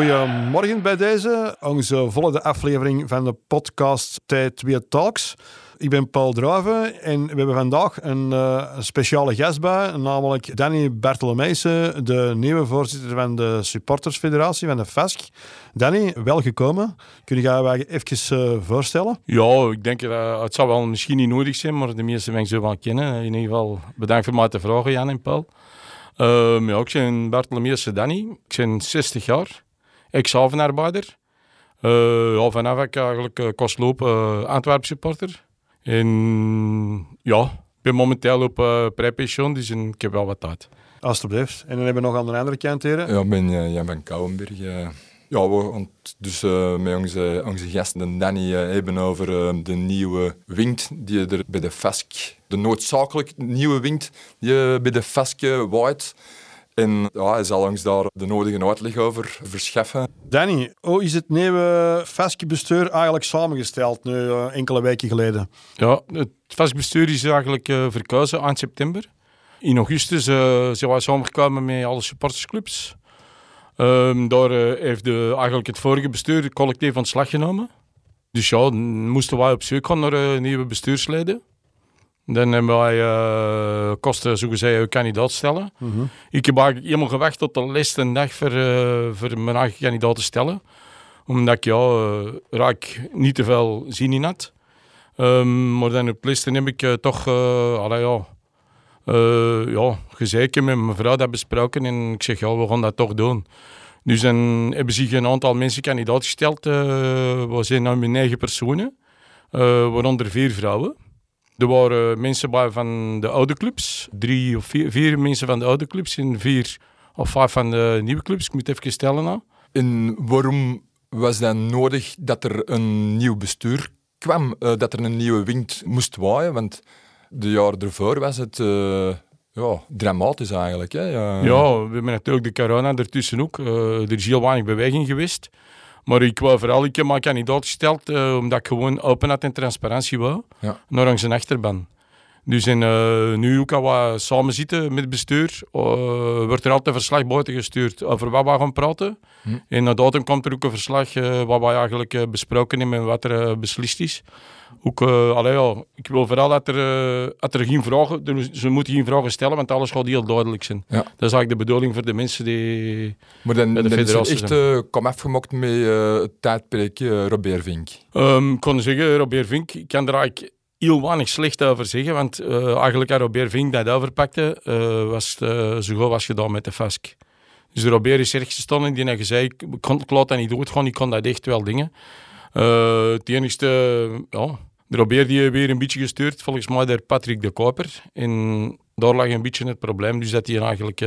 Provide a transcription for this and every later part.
Goedemorgen bij deze, onze volgende aflevering van de podcast Tijd Weer Talks. Ik ben Paul Druiven en we hebben vandaag een, uh, speciale gast bij, namelijk Danny Bertolomeusen, de nieuwe voorzitter van de supportersfederatie van de FASC. Danny, welgekomen. Kun je je even uh, voorstellen? Ja, ik denk dat uh, het zou wel misschien niet nodig zijn, maar de meeste mensen zullen wel kennen. In ieder geval bedankt voor mij te vragen, Jan en Paul. Uh, ja, ik ben Bertolomeusen Danny, ik ben 60 jaar, ex-havenarbeider. Uh, ja, vanaf ik eigenlijk uh, kostloop uh, Antwerp supporter. En ja, ik ben momenteel op uh, dus ik heb wel wat tijd. Alsjeblieft. En dan hebben we nog aan de andere kant hier. Ja, ik ben uh, Jan van Kouwenberg. Uh, ja, we gaan dus uh, met onze, onze gasten Danny hebben over de nieuwe wind die er bij de FASC, de noodzakelijk nieuwe wind die bij de FASC waait. En ja, hij zal ons daar de nodige uitleg over verschaffen. Danny, hoe is het nieuwe FASC-bestuur eigenlijk samengesteld nu uh, enkele weken geleden? Ja, het FASC-bestuur is eigenlijk uh, verkozen eind september. In augustus uh, zijn wij samengekomen met alle supportersclubs. Um, daar heeft de, eigenlijk het vorige bestuur collectief ontslag genomen. Dus ja, moesten wij op zoek gaan naar nieuwe bestuursleden. Dan hebben wij uh, kosten, zogezegd, een kandidaat stellen. Mm -hmm. Ik heb eigenlijk helemaal gewacht tot de laatste dag voor, uh, voor mijn eigen kandidaat te stellen. Omdat ik ja, uh, raak niet te veel zin in had. Um, maar dan op listen heb ik toch allee, ja, ja, gezeken met mijn vrouw dat besproken. En ik zeg, ja, we gaan dat toch doen. Dus dan hebben zich een aantal mensen kandidaat gesteld. we zijn nu met negen personen, waaronder vier vrouwen. Er waren mensen bij van de oude clubs. Drie of vier, vier, mensen van de oude clubs en vier of vijf van de nieuwe clubs. Ik moet even stellen. Nou. En waarom was dat nodig dat er een nieuw bestuur kwam? Uh, dat er een nieuwe wind moest waaien? Want de jaren ervoor was het uh, ja, dramatisch eigenlijk. Hè? Ja. ja, we hebben natuurlijk de corona ertussen ook. Uh, er is heel weinig beweging geweest. Maar ik wou vooral, ik heb mijn kandidaat gesteld uh, omdat ik gewoon openheid en transparantie wou. Ja. Naar zijn achterban. Dus en, uh, nu ook al wat samen zitten met het bestuur, uh, wordt er altijd een verslag buiten gestuurd over wat we gaan praten. Hm. En na datum komt er ook een verslag uh, wat we eigenlijk besproken hebben en wat er beslist is. Ook, allee, ja, ik wil vooral dat er, dat er geen vragen, ze moeten geen vragen stellen, want alles gaat heel duidelijk zijn. Ja. Dat is eigenlijk de bedoeling voor de mensen die maar dan, bij de federatie is er echt kom afgemokt met het tijdperk Robert Vink. Um, ik kon zeggen, Robert Vink, ik kan er eigenlijk heel weinig slecht over zeggen, want uh, eigenlijk Robert Vink dat overpakte, uh, was het uh, zo goed was gedaan met de FASC. Dus de is ergens gestonden die had gezegd, ik, kon, dat niet doodgaan, ik kon dat echt wel dingen. het enigste, ja, de Robert die heeft weer een beetje gestuurd, volgens mij door Patrick de Koper. En daar lag een beetje het probleem, dus dat hij eigenlijk...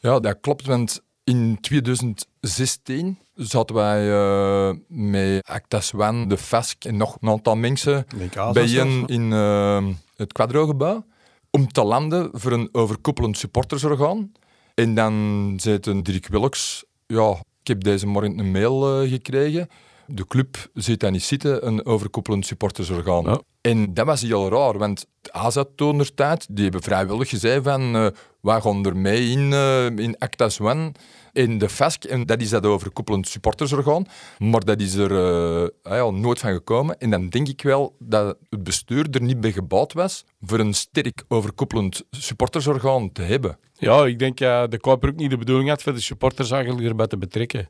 Ja, dat klopt, want in 2016 zaten wij uh, met Actas One, de FASC en nog een aantal mensen bijeen in uh, het Quadro-gebouw om te landen voor een overkoepelend supportersorgaan. En dan zei een Dirk Wilks, ja, ik heb deze morgen een mail uh, gekregen. De club zit daar niet zitten, een overkoepelend supportersorgaan. Ja. En dat was heel raar, want AZ toen tijd, die hebben vrijwillig gezegd van, uh, wij gaan er mee in, uh, in Actas One in de FASC. En dat is dat overkoepelend supportersorgaan. Maar dat is er uh, ja, nooit van gekomen. En dan denk ik wel dat het bestuur er niet bij gebouwd was voor een sterk overkoepelend supportersorgaan te hebben. Ja, ik denk dat uh, de Koper ook niet de bedoeling had voor de supporters eigenlijk erbij te betrekken.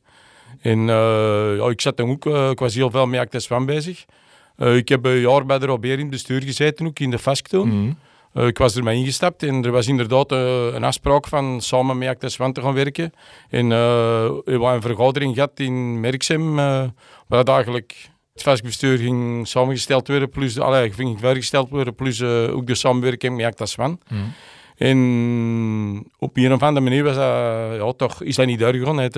En uh, ja, ik zat dan ook, ik was heel veel met Actes van bezig. ik heb een jaar bij de Robert in het bestuur gezeten, ook in de FASC toen. Mm uh, ik was er mee ingestapt en er was inderdaad uh, een afspraak van samen met Actes One te gaan werken. En uh, we hebben een vergadering gehad in Merksem, waar eigenlijk het vastbestuur ging samengesteld worden, plus allee, ging vergesteld worden, plus ook de samenwerking met Actes. Mm. En op een of andere manier was dat, ja, toch, is dat niet doorgegaan, het,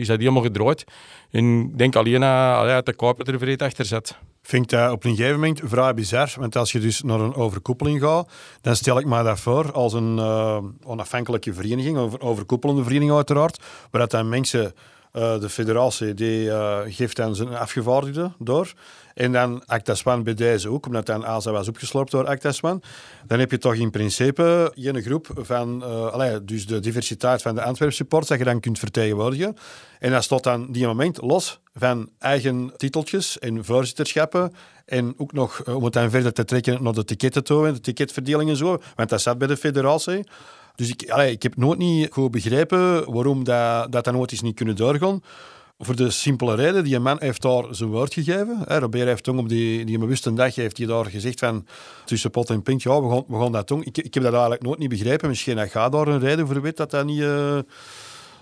is dat helemaal gedraaid. En ik denk alleen dat de Kuiper er achter zat vind dat op een gegeven moment vrij bizar. Want als je dus naar een overkoepeling gaat, dan stel ik me dat voor als een uh, onafhankelijke vereniging, over, overkoepelende vereniging uiteraard, waar dat dan mensen Uh, de federatie die, uh, geeft dan zijn afgevaardigde door. En dan Actaswan bij deze ook, omdat dan ASA was opgesloopt door Actaswan. Dan heb je toch in principe een groep van, uh, allee, dus de diversiteit van de Antwerp supporters dat je dan kunt vertegenwoordigen. En dat staat dan die moment los van eigen titeltjes en voorzitterschappen. En ook nog, om het dan verder te trekken naar de ticketten toe, de ticketverdeling en zo. Want dat zat bij de federatie. Dus ik, allee, ik heb nooit niet goed begrepen waarom dat, dat, dat nooit is niet kunnen doorgaan. Voor de simpele reden, die man heeft daar zijn woord gegeven. Hè, Robert heeft toen op die, die bewuste dag heeft hij daar gezegd van tussen pot en pint, ja, we gaan, dat doen. Ik, ik heb dat eigenlijk nooit niet begrepen. Misschien dat gaat daar een reden voor weet dat dat niet... Uh,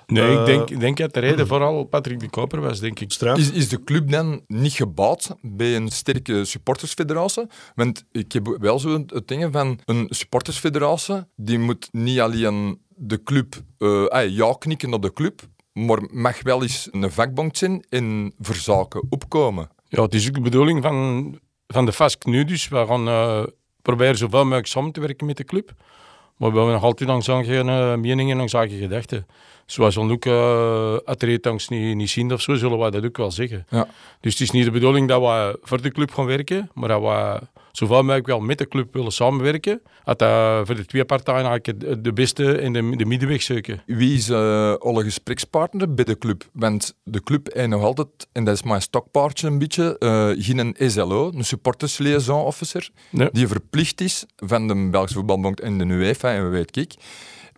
Nee, ik denk, denk dat de reden vooral Patrick de Koper was, denk ik. Is, is de club dan niet gebouwd bij een sterke supportersfederatie? Want ik heb wel zo het ding van een supportersfederatie, die moet niet alleen de club, uh, ja knikken naar de club, maar mag wel eens een vakbond zijn en voor zaken opkomen. Ja, het is ook de bedoeling van, van de FASC nu dus. We gaan uh, proberen zoveel mogelijk samen te werken met de club. Maar we hebben nog altijd langs eigen uh, meningen en langs eigen gedachten. Zoals we ook uh, niet, niet zien of zo, zullen we dat ook wel zeggen. Ja. Dus het is niet de bedoeling dat we voor de club gaan werken, maar dat we zoveel mogelijk wel met de club willen samenwerken. Dat dat voor de twee partijen eigenlijk de beste in de, de middenweg zoeken. Wie is uh, alle gesprekspartner bij de club? Want de club heeft nog altijd, en dat is mijn stokpaardje een beetje, uh, geen SLO, een supporters liaison officer, die verplicht is van de Belgische Voetbalbond en de UEFA, en weet ik.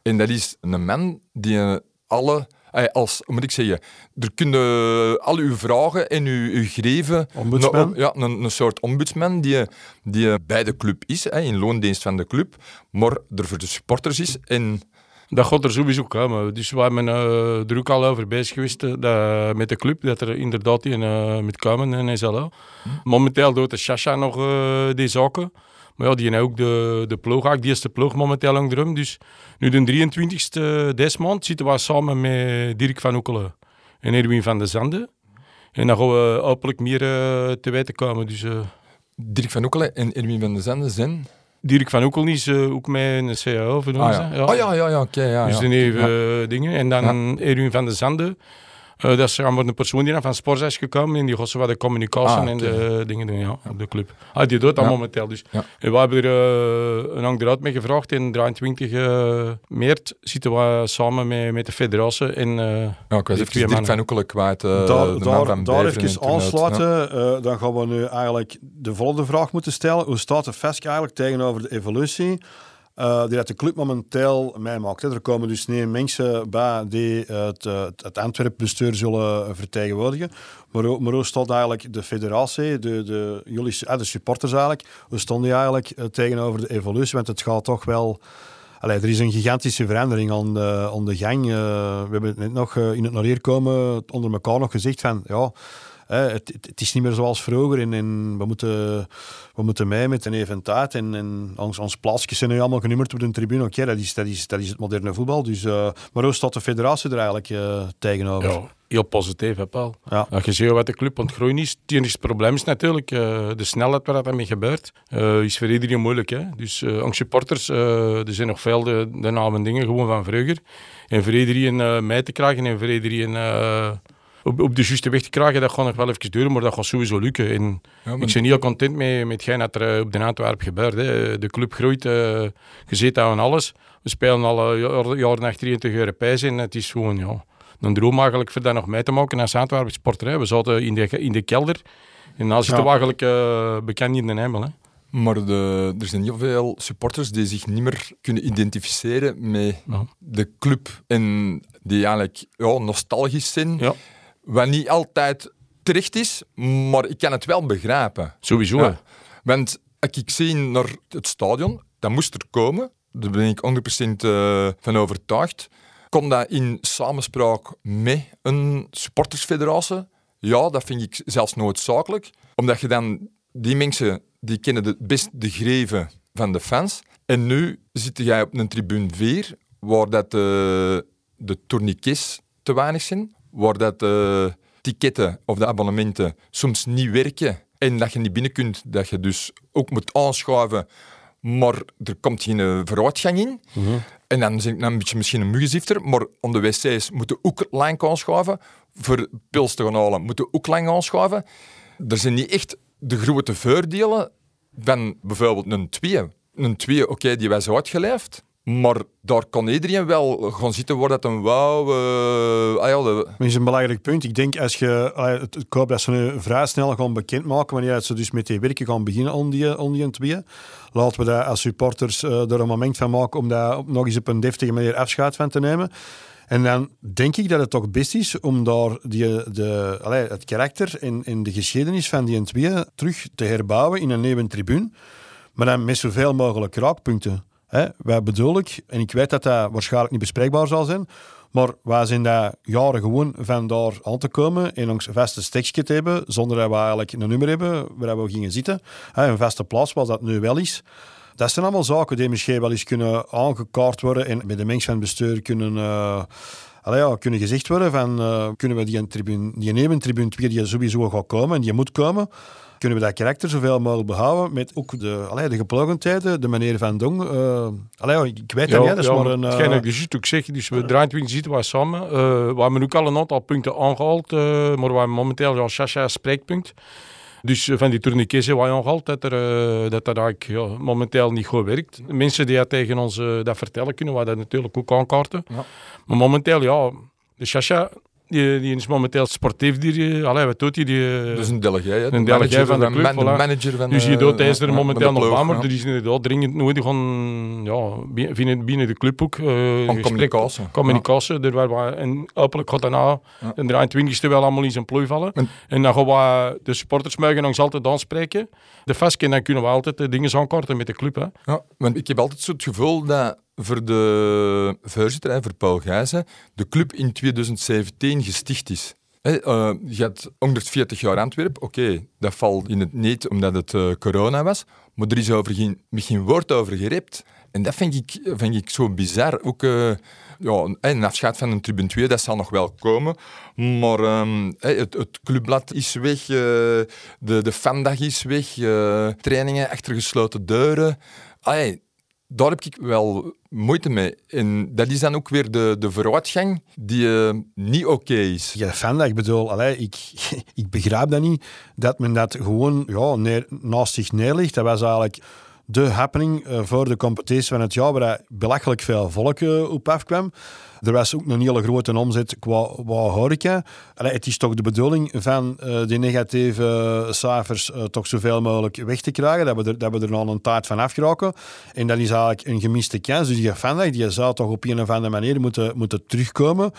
En dat is een man die alle als, moet ik zeggen, er kunnen al uw vragen en uw, uw greven... Ombudsman? ja, een, een, soort ombudsman die, die bij de club is, in loondienst van de club, maar er voor de supporters is en... Dat gaat er sowieso komen. Dus we hebben uh, er ook al over bezig geweest uh, dat, met de club, dat er inderdaad een uh, moet komen in SLO. Hm. Momenteel doet de Shasha nog die zaken. Maar ja, die heeft ook de, de ploeg, die is de ploeg momenteel lang drum. Dus nu de 23e deze maand zitten we samen met Dirk van Oekelen en Erwin van de Zande. En dan gaan we hopelijk meer uh, te weten komen. Dus, uh, Dirk van Oekelen en Erwin van de Zande zijn? Dirk van Oekelen is uh, ook een CAO, ah, ja. ja. Oh ja, ja, ja, oké. Okay, ja, dus die even dingen. En dan Erwin van de Zande dat is een persoon die van Sport is gekomen en die gaat wat de communicatie ah, en de dingen doen ja, op de club. Ah, die doet dat momenteel dus. En we hebben er uh, een eruit mee gevraagd. In 23 uh, maart zitten we samen met, met de federatie. En, ja, ik was even Dirk van Oekelen kwijt. daar daar, daar even aansluiten. dan gaan we nu eigenlijk de volgende vraag moeten stellen. Hoe staat de FESC eigenlijk tegenover de evolutie? Uh, die de club momenteel meemaakt. Er komen dus niet mensen bij die het, het, het Antwerp-bestuur zullen vertegenwoordigen. Maar, maar hoe staat eigenlijk de federatie, de, de, jullie, eh, de supporters eigenlijk, hoe stonden die eigenlijk eh, tegenover de evolutie? Want het gaat toch wel... Allee, er is een gigantische verandering aan de, aan de gang. We hebben het net nog in het naar hier komen onder elkaar nog gezegd van... Ja, het, het, is niet meer zoals vroeger en, en, we, moeten, we moeten mee met een eventaat en, en ons, ons plaatsjes zijn nu allemaal genummerd op de tribune. Oké, dat, is, dat, is, dat is het moderne voetbal. Dus, uh, maar hoe staat de federatie er eigenlijk uh, tegenover? Ja, heel positief, hè, Paul. Ja. Als je ziet wat de club ontgroeien is, het enige probleem is natuurlijk uh, de snelheid waar dat mee gebeurt. is voor iedereen moeilijk. Hè? Dus uh, supporters, er zijn nog veel de, de namen dingen gewoon van vroeger. En voor iedereen mee te krijgen en voor iedereen op, op de juiste weg te krijgen, dat gaat nog wel even duren, maar dat gaat sowieso lukken. En Ik ben heel content met, met hetgeen dat er eh, op de Antwerp gebeurt. Hè. De club groeit, uh, je ziet dat aan alles. We spelen al jaren jaar naar 23 Europees en het is gewoon ja, een droom eigenlijk voor dat nog mee te maken als Antwerpen sporter. We zaten in de, in de kelder en dan zitten ja. we eigenlijk uh, bekend in de hemel. Hè. Maar de, er zijn heel veel supporters die zich niet meer kunnen identificeren met de club en die eigenlijk ja, nostalgisch zijn. Ja. Wat niet altijd terecht is, maar ik kan het wel begrijpen. Sowieso. Ja. Want als ik zie naar het stadion, dat moest er komen. Daar ben ik 100% uh, eh, van overtuigd. Komt dat in samenspraak met een supportersfederatie? Ja, dat vind ik zelfs noodzakelijk. Omdat je dan die mensen, die kennen het best de greven van de fans. En nu zit jij op een tribune 4, waar dat de, de tourniquets te weinig zijn waar dat de eh, ticketten of de abonnementen soms niet werken en dat je niet binnen kunt, dat je dus ook moet aanschuiven, maar er komt geen eh, vooruitgang in. Mhm. En dan zeg ik dan een beetje misschien een muggenzifter, maar om de wc's moeten ook lijn aanschuiven. voor pils te gaan halen, moeten ook lang aanschuiven. Er zijn niet echt de grote voordelen van bijvoorbeeld een 2. Een 2, oké, die was uitgeleefd. Maar daar kan iedereen wel gaan zitten waar dat een wauw... Uh, ah ja, Dat is een belangrijk punt. Ik denk als je... Uh, ik hoop dat ze nu vrij snel gaan bekendmaken wanneer ze dus met die werken gaan beginnen om die, on die. Laten we daar als supporters uh, er een moment van maken om daar nog eens op een deftige manier afscheid van te nemen. En dan denk ik dat het toch best is om daar die, de, allee, het karakter en, en de geschiedenis van die twee terug te herbouwen in een nieuwe tribune. Maar dan met zoveel mogelijk raakpunten. Hè? Wij bedoel ik, en ik weet dat dat waarschijnlijk niet bespreekbaar zal zijn, maar wij zijn daar jaren gewoon van daar aan te komen en ons vaste stekje te hebben, zonder dat we eigenlijk een nummer hebben waar we gingen zitten. Een vaste plaats, zoals dat nu wel is. Dat zijn allemaal zaken die misschien wel eens kunnen aangekaart worden en met de mensen van het bestuur kunnen, uh, ja, kunnen gezegd worden van uh, kunnen we die, tribune, die nemen tribune 2 die sowieso gaat komen en die moet komen kunnen we dat karakter zoveel mogelijk behouden met ook de, allee, de geplogendheden, de manier van doen. Uh, allee, ik weet ja, dat niet, dat is maar een... Uh... Ik dus ook zeg, dus we 23 zitten we samen. We hebben ook al een aantal punten aangehaald, maar we hebben momenteel ja, Sasha spreekpunt. Dus van die tourniquets zijn wij aangehaald dat, er, dat dat eigenlijk ja, momenteel niet goed werkt. Mensen die dat tegen ons dat vertellen, kunnen wij dat natuurlijk ook aankaarten. Ja. Maar momenteel, ja, de Sasha die, die is momenteel sportief. Die, allee, wat doet hij? Die, dus een delegé, een delegé van de club. Man, de manager van dus je doet hij is er momenteel nog aan, maar er is inderdaad dringend nodig ja, binnen, binnen de club ook. Uh, communicatie. Communicatie. Ja. Er waar, en hopelijk gaat daarna ja. de 23e wel allemaal in zijn plooi vallen. En, en dan gaan we de supporters mogen ons altijd aanspreken. De vast en dan kunnen we altijd de dingen aankorten met de club. Hè. Ja, want ik heb altijd zo het gevoel dat voor de voorzitter, voor Paul Gijzen, de club in 2017 gesticht is. He, uh, je hebt 140 jaar Antwerpen, oké, dat valt in het niet omdat het uh, corona was, maar er is over geen, geen woord over gerept. En dat vind ik, vind ik zo bizar. Ook uh, ja, een afscheid van een tribune 2, dat zal nog wel komen. Maar um, het, het, clubblad is weg, de, de fandag is weg, trainingen achter gesloten deuren. Ay, daar heb ik wel moeite mee. En dat is dan ook weer de, de vooruitgang die uh, niet oké is. Ja, fan, ik bedoel, allee, ik, ik begrijp dat niet, dat men dat gewoon ja, neer, naast zich neerlegt. Dat was eigenlijk de happening uh, voor de competitie van het jaar, waar belachelijk veel volk uh, op afkwam. Er was ook een hele grote omzet qua, qua het is toch de bedoeling van uh, die negatieve cijfers uh, toch zoveel mogelijk weg te krijgen, dat we dat we er al een taart van afgeraken. En dat is eigenlijk een gemiste kans. Dus die fan die zou toch op een of andere manier moeten, moeten terugkomen.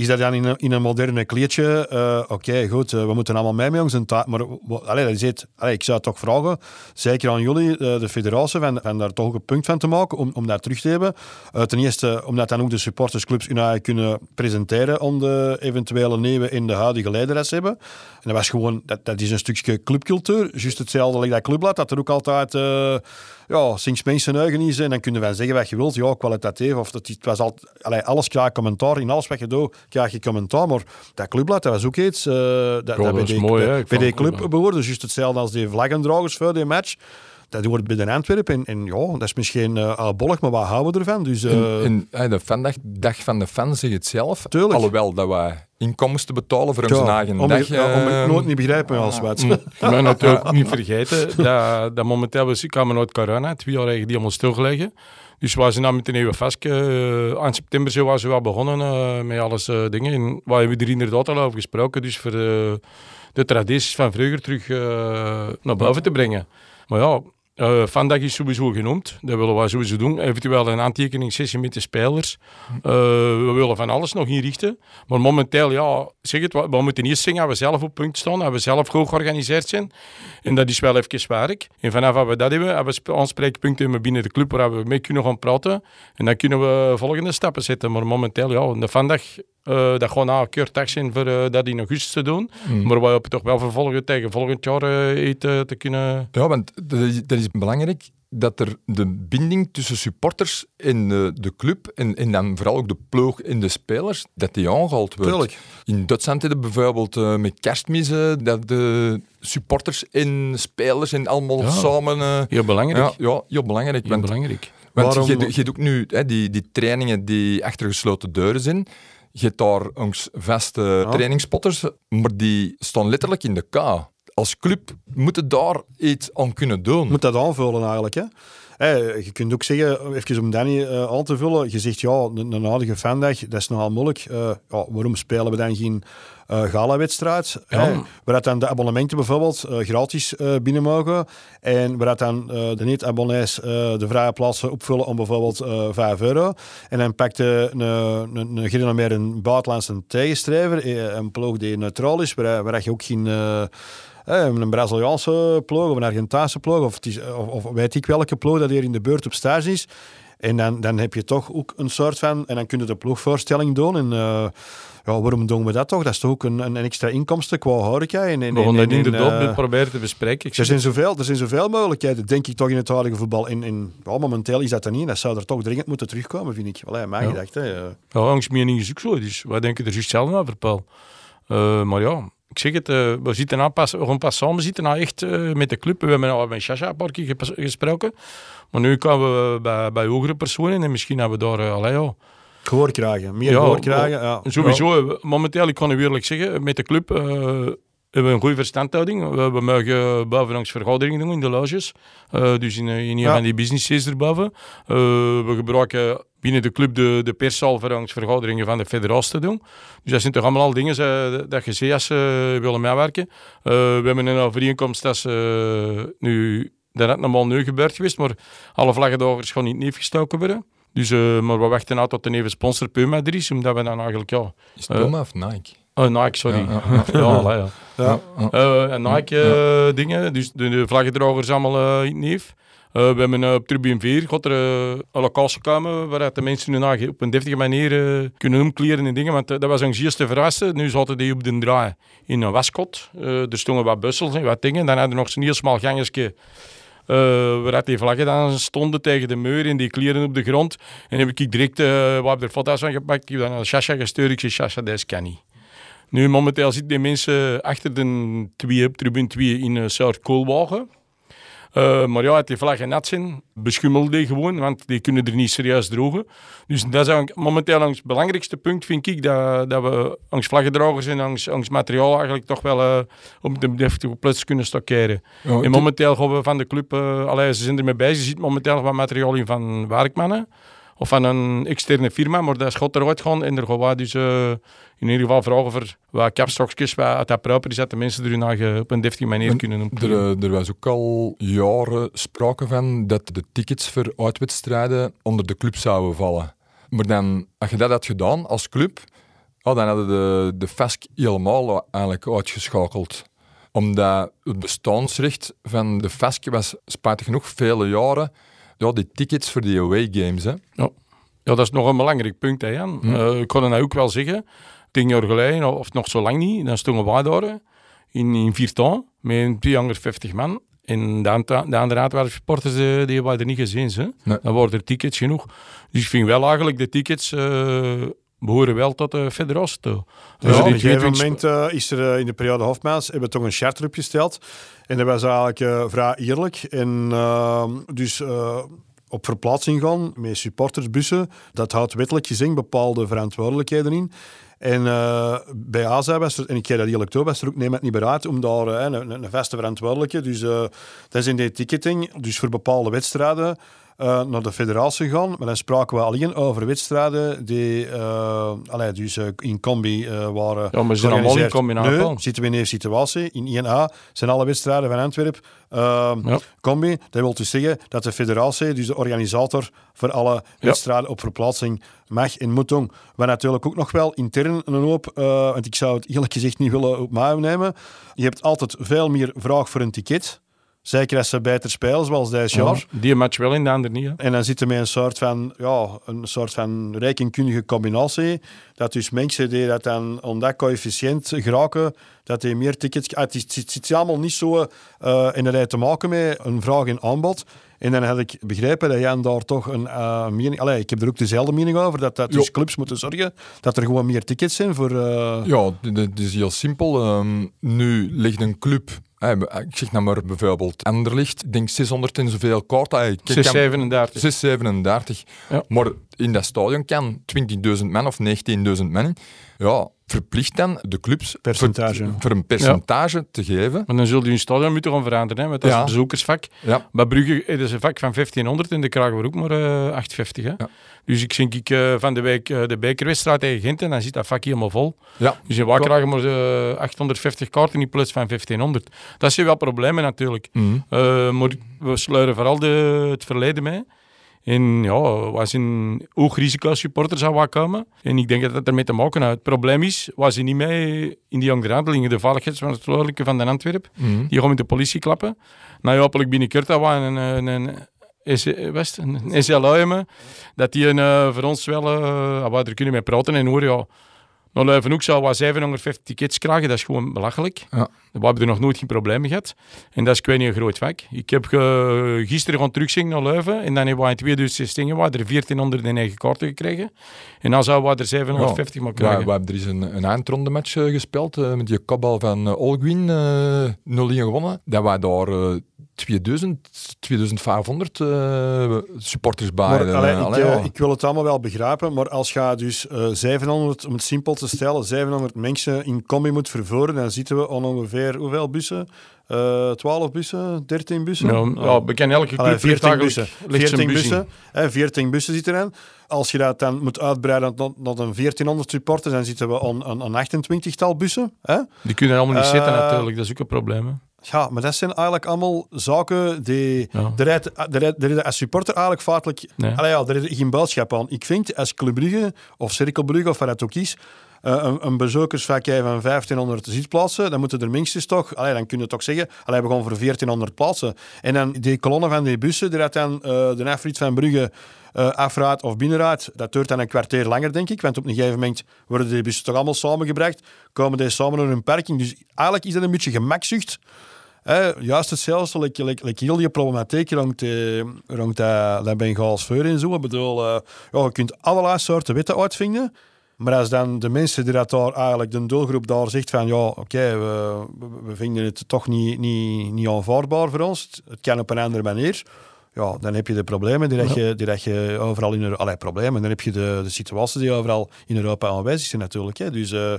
Is dat dan in een, moderne kleedje? Uh, Oké, goed, uh, we moeten allemaal mee met ons. Maar dat ik zou toch vragen, zeker aan jullie, uh, de federatie, van, van daar toch een punt van te maken om, om dat terug te hebben. ten eerste, omdat dan ook de supportersclubs hun kunnen presenteren om de eventuele nieuwe in de huidige leideres hebben. En dat was gewoon, dat, dat is een stukje clubcultuur. Juist hetzelfde als dat clubblad, dat er ook altijd ja, sinds mensen eigen. En dan kunnen wij zeggen wat je wilt, ja, kwalitatief. Of dat, het was al, allee, alles krijg commentaar. In alles wat je doet, krijg je commentaar. Maar dat clubblad, dat was ook iets. Uh, dat, dat, dat, bij, die, mooi, bij, bij die club behoorde. Dus juist hetzelfde als die vlaggendragers voor die match dat hoort bij de Antwerpen. En, en ja, dat is misschien uh, albollig, maar wat houden we ervan? Dus, uh... in, in, de fandag, dag van de fan zeg het zelf. Tuurlijk. Alhoewel dat wij inkomsten betalen voor onze eigen om, dag. Ja, om het nooit niet begrijpen als wat. Maar natuurlijk niet vergeten dat, dat momenteel we kwamen uit corona, twee jaar eigenlijk die allemaal stilgelegen. Dus we zijn dan met een nieuwe vastje. Uh, aan september zijn we wel begonnen uh, met alles uh, dingen. En waar hebben we er inderdaad al over gesproken. Dus voor de tradities van vroeger terug naar boven te brengen. Maar ja, uh, vandaag is sowieso genoemd. Dat willen we sowieso doen. Eventueel een aantekeningssessie met de spelers. Uh, we willen van alles nog inrichten. Maar momenteel, ja, zeg het, we moeten eerst zien dat we zelf op punt staan. Dat we zelf goed georganiseerd zijn. En dat is wel even werk. En vanaf dat we dat hebben, hebben we aanspreekpunten binnen de club waar we mee kunnen gaan praten. En dan kunnen we volgende stappen zetten. Maar momenteel, ja, vandaag uh, dat gewoon een keer tijd zijn voor uh, dat in augustus te doen. Mm. Maar we hopen toch wel vervolgen tegen volgend jaar uh, te kunnen... Ja, want dat is, belangrijk dat er de binding tussen supporters en de, de club en, en dan vooral ook de ploeg en de spelers, dat die aangehaald wordt. Tuurlijk. In Duitsland hebben bijvoorbeeld uh, met kerstmissen dat de supporters en spelers en allemaal ja. samen... Uh, heel belangrijk. Ja, ja heel belangrijk. Heel want, belangrijk. Want Waarom... je, je doet ook nu hè, die, die trainingen die achter gesloten deuren zijn je hebt daar ons vaste ja. trainingspotters, maar die staan letterlijk in de K. Als club moet daar iets aan kunnen doen. Moet dat aanvullen eigenlijk, hè? Je kunt ook zeggen, even om Danny uh, aan te vullen, je zegt ja, een, een aardige fandag, dat is nogal moeilijk. Uh, ja, waarom spelen we dan geen uh, gala-wedstrijd? Ja. waar dan de abonnementen bijvoorbeeld gratis binnen mogen en waar dan de niet-abonnees de vrije plaatsen opvullen om bijvoorbeeld 5 euro. En dan pakt een, een, een buitenlandse tegenstrijver, een ploeg die neutraal is, waar, waar je ook geen een Braziliaanse ploeg of een Argentaanse ploeg of, of, of, weet ik welke ploeg dat hier in de beurt op stage is. En dan, dan heb je toch ook een soort van... En dan kun je de ploegvoorstelling doen. En uh, ja, waarom doen we dat toch? Dat is toch ook een, een extra inkomsten qua horeca. En, en, we gaan dat inderdaad uh, proberen te bespreken. Er zijn, zoveel, er zijn zoveel mogelijkheden, denk ik toch, in het huidige voetbal. En, en ja, momenteel is dat er niet. Dat zou er toch dringend moeten terugkomen, vind ik. Wel, mijn ja. gedachte. Ja, ja Angst mening is ook zo. Dus wij denken er juist hetzelfde over, Paul. Uh, maar ja, ik zeg het, uh, we zitten nou pas, we gaan pas samen zitten nou echt uh, met de club. We hebben al met Shasha een paar keer gesproken. Maar nu komen we bij, bij hogere personen en misschien hebben we daar, uh, allee, ja. Gehoor krijgen, meer ja, gehoor krijgen. Ja. Sowieso, momenteel, ik kan u eerlijk zeggen, met de club hebben een goede verstandhouding. We, we mogen bovenlangs vergaderingen doen in de loges. dus in, in een ja. van die businesses erboven. we gebruiken binnen de club de, de perszaal-vergaderingen van de federatie te doen. Dus dat zijn toch allemaal al dingen uh, dat je ziet als ze willen meewerken. We hebben een overeenkomst dat ze nu, dat net normaal nu gebeurd geweest, maar alle vlaggendagers gaan niet neef gestoken worden. Dus, maar we wachten nou tot de even sponsor Puma er is, omdat we dan eigenlijk, ja... Is het Puma of Nike? Oh, Nike, sorry. Ja, ja, ja. ja. Nike dingen, dus de, de vlaggedragers allemaal in neef. Uh, we hebben uh, op Tribune 4 gaat er uh, een locatie komen waar de mensen nu op een deftige manier kunnen omkleren en dingen. Want dat was een eerste verrassen. Nu zaten die op de draai in een Westkot. er stonden wat bussels en wat dingen. Dan hadden we nog zo'n heel smal gangetje. waar die vlaggen dan stonden tegen de muur en die kleren op de grond. En heb ik direct wat er foto's van gepakt. Ik heb dan naar Sasha gestuurd. Ik zei, Sasha, dat kan niet. Nu, momenteel zitten die mensen achter de twee, tribune 2 in een soort koolwagen. Uh, maar ja, die vlaggen nat zijn, beschummel die gewoon, want die kunnen er niet serieus drogen. Dus dat is momenteel het belangrijkste punt, vind ik, dat, dat we langs vlaggedragers en langs materiaal eigenlijk toch wel uh, op de deftige plaats kunnen stockeren. en momenteel gaan we van de club, uh, allee, ze zijn ermee bezig, er zit momenteel wat materiaal in van werkmannen of van een externe firma, maar dat schot eruit gaan en er gaan dus uh, in ieder geval vragen voor wat kapstokjes wat uit dat proper is, dat de mensen er hun op een deftige manier kunnen opnemen. Er, er, was ook al jaren sprake van dat de tickets voor uitwedstrijden onder de club zouden vallen. Maar dan, als je dat had gedaan als club, oh, dan hadden de, de FESC helemaal eigenlijk uitgeschakeld omdat het bestaansrecht van de FESC was spijtig genoeg vele jaren ja, die tickets voor die away games. Hè. Ja. ja, dat is nog een belangrijk punt, hè, Jan. Hm. Uh, ik kon nou ook wel zeggen. Tien jaar geleden, of nog zo lang niet, dan stonden wij daar in, in Vierton met 250 man. En de, de andere Antwerpen die, die hebben er niet gezien. Hè. Nee. Dan worden er tickets genoeg. Dus ik vind wel eigenlijk de tickets... Uh, behoren wel tot de federatie toe. Dus op een gegeven moment uh, is er uh, in de periode Hofmaals hebben we toch een chart opgesteld. En dat was eigenlijk uh, vrij eerlijk. En ehm, dus op verplaatsing gaan met supportersbussen. Dat houdt wettelijk gezien bepaalde verantwoordelijkheden in. En uh, bij ASA was er, en ik ga dat eerlijk toe, was er ook neem het niet bereid om daar uh, een, een, vaste verantwoordelijke. Dus uh, dat is in de ticketing, dus voor bepaalde wedstrijden uh, naar de federatie gaan. Maar dan spraken we alleen over wedstrijden die uh, allee, dus, uh, in combi waren. Ja, maar ze zijn allemaal in combinatie. Nu zitten we in een situatie. In 1A zijn alle wedstrijden van Antwerpen ja. combi. Dat wil dus zeggen dat de federatie, dus de organisator voor alle wedstrijden op verplaatsing mag en moet doen. Wat natuurlijk ook nog wel intern een hoop, want ik zou het eerlijk gezegd niet willen op mij nemen. Je hebt altijd veel meer vraag voor een ticket. Zeker als ze beter spelen, zoals deze jaar. die match wel in, de andere niet. Hè? En dan zitten we met een soort van, ja, een soort van rekenkundige combinatie. Dat dus mensen die dat dan om dat coëfficiënt geraken, dat die meer tickets... Ah, het, is, het zit allemaal niet zo uh, in de rij te maken met een vraag en aanbod. En dan had ik begrepen dat Jan daar toch een uh, mening... Allee, ik heb er ook dezelfde mening over, dat, dat dus clubs moeten zorgen dat er gewoon meer tickets zijn voor... Uh... Ja, het is heel simpel. Um, nu ligt een club ik zeg nou maar bijvoorbeeld Anderlicht, ik denk 600 en zoveel kaarten. 637. 637. Ja. Maar in dat stadion kan 20.000 man of 19.000 man. Ja, verplicht dan de clubs percentage. Voor, voor, een percentage te geven. Maar dan zul je je stadion moeten gaan veranderen, hè, met dat ja. bezoekersvak. Ja. Bij Brugge is het een vak van 1500 en dan krijgen we ook maar uh, eh, 850. Hè. Ja. Dus ik denk ik uh, van de week uh, de bekerwedstrijd tegen Gent en dan zit dat vak helemaal vol. Ja. Dus we krijgen maar 850 kaarten in plaats van 1500. Dat zijn wel problemen natuurlijk. Mm maar we sluiten vooral de, het verleden mee. En ja, was een hoog risico supporter zou wat komen. En ik denk dat dat ermee te maken heeft. Het probleem is, was hij niet mee in die onderhandelingen, de veiligheidsverantwoordelijke van de Antwerp. Mm. Die gaan met de politie klappen. Nou hopelijk binnenkort dat we een, een, een, een, SLA dat die een, uh, voor ons wel, uh, wat er kunnen mee praten en horen, ja, nou, Leuvenhoek zou wat 750 tickets krijgen, dat is gewoon belachelijk. Ja. We hebben er nog nooit geen probleem gehad. En dat is, ik weet niet, een groot vak. Ik heb gisteren gewoon terugzien naar Leuven en dan hebben we in 2016 we er 1409 kaarten gekregen. En dan zouden we er 750 ja, maar krijgen. We, hebben er eens een, een eindronde match uh, gespeeld uh, met die kopbal van uh, Olguin, 0-1 gewonnen. Dat wij daar 2000, 2500 uh, supporters bij. Maar, allee, ik, ik, wil het allemaal wel begrijpen, maar als je dus 700, om het simpel te stellen, 700 mensen in combi moet vervoeren, dan zitten we aan hoeveel bussen? Uh, 12 bussen, 13 bussen? Nou, ja, we kennen elke club 14 bussen. 14 bussen, hè, 14 bussen zitten erin. Als je dat dan moet uitbreiden tot, tot een 1400 supporters, dan zitten we aan een, 28-tal bussen. Hè? Die kunnen allemaal niet uh, zitten natuurlijk, dat is ook een probleem. Ja, maar dat zijn eigenlijk allemaal zaken die... Ja. De rijdt, de de als supporter eigenlijk feitelijk... Nee. Allee, ja, er is geen boodschap aan. Ik vind, als Club Brugge of Cirkel Brugge of wat het ook is, een, een bezoekersvak van 1500 zitplaatsen, dan moeten er minstens toch... Allee, dan kun je toch zeggen, allee, we gaan voor 1400 plaatsen. En dan die kolonnen van die bussen, die dat dan uh, de afrit van Brugge uh, afraad of binnenraad, dat duurt dan een kwartier langer, denk ik. Want op een gegeven moment worden die bussen toch allemaal samengebracht, komen die samen naar een parking. Dus eigenlijk is dat een beetje gemakzucht juist hetzelfde, like, like, heel die problematiek rond, eh, rond dat, dat Bengaals en zo. Ik bedoel, je kunt allerlei soorten wetten uitvinden. Maar als dan de mensen die dat daar eigenlijk, de doelgroep daar zegt van ja, oké, we, we, vinden het toch niet, niet, niet aanvaardbaar voor ons. Het kan op een andere manier ja, dan heb je de problemen die, dat je, die dat je overal in Europa... problemen. Dan heb je de, de situaties die overal in Europa aanwezig zijn natuurlijk. Hè. Dus uh,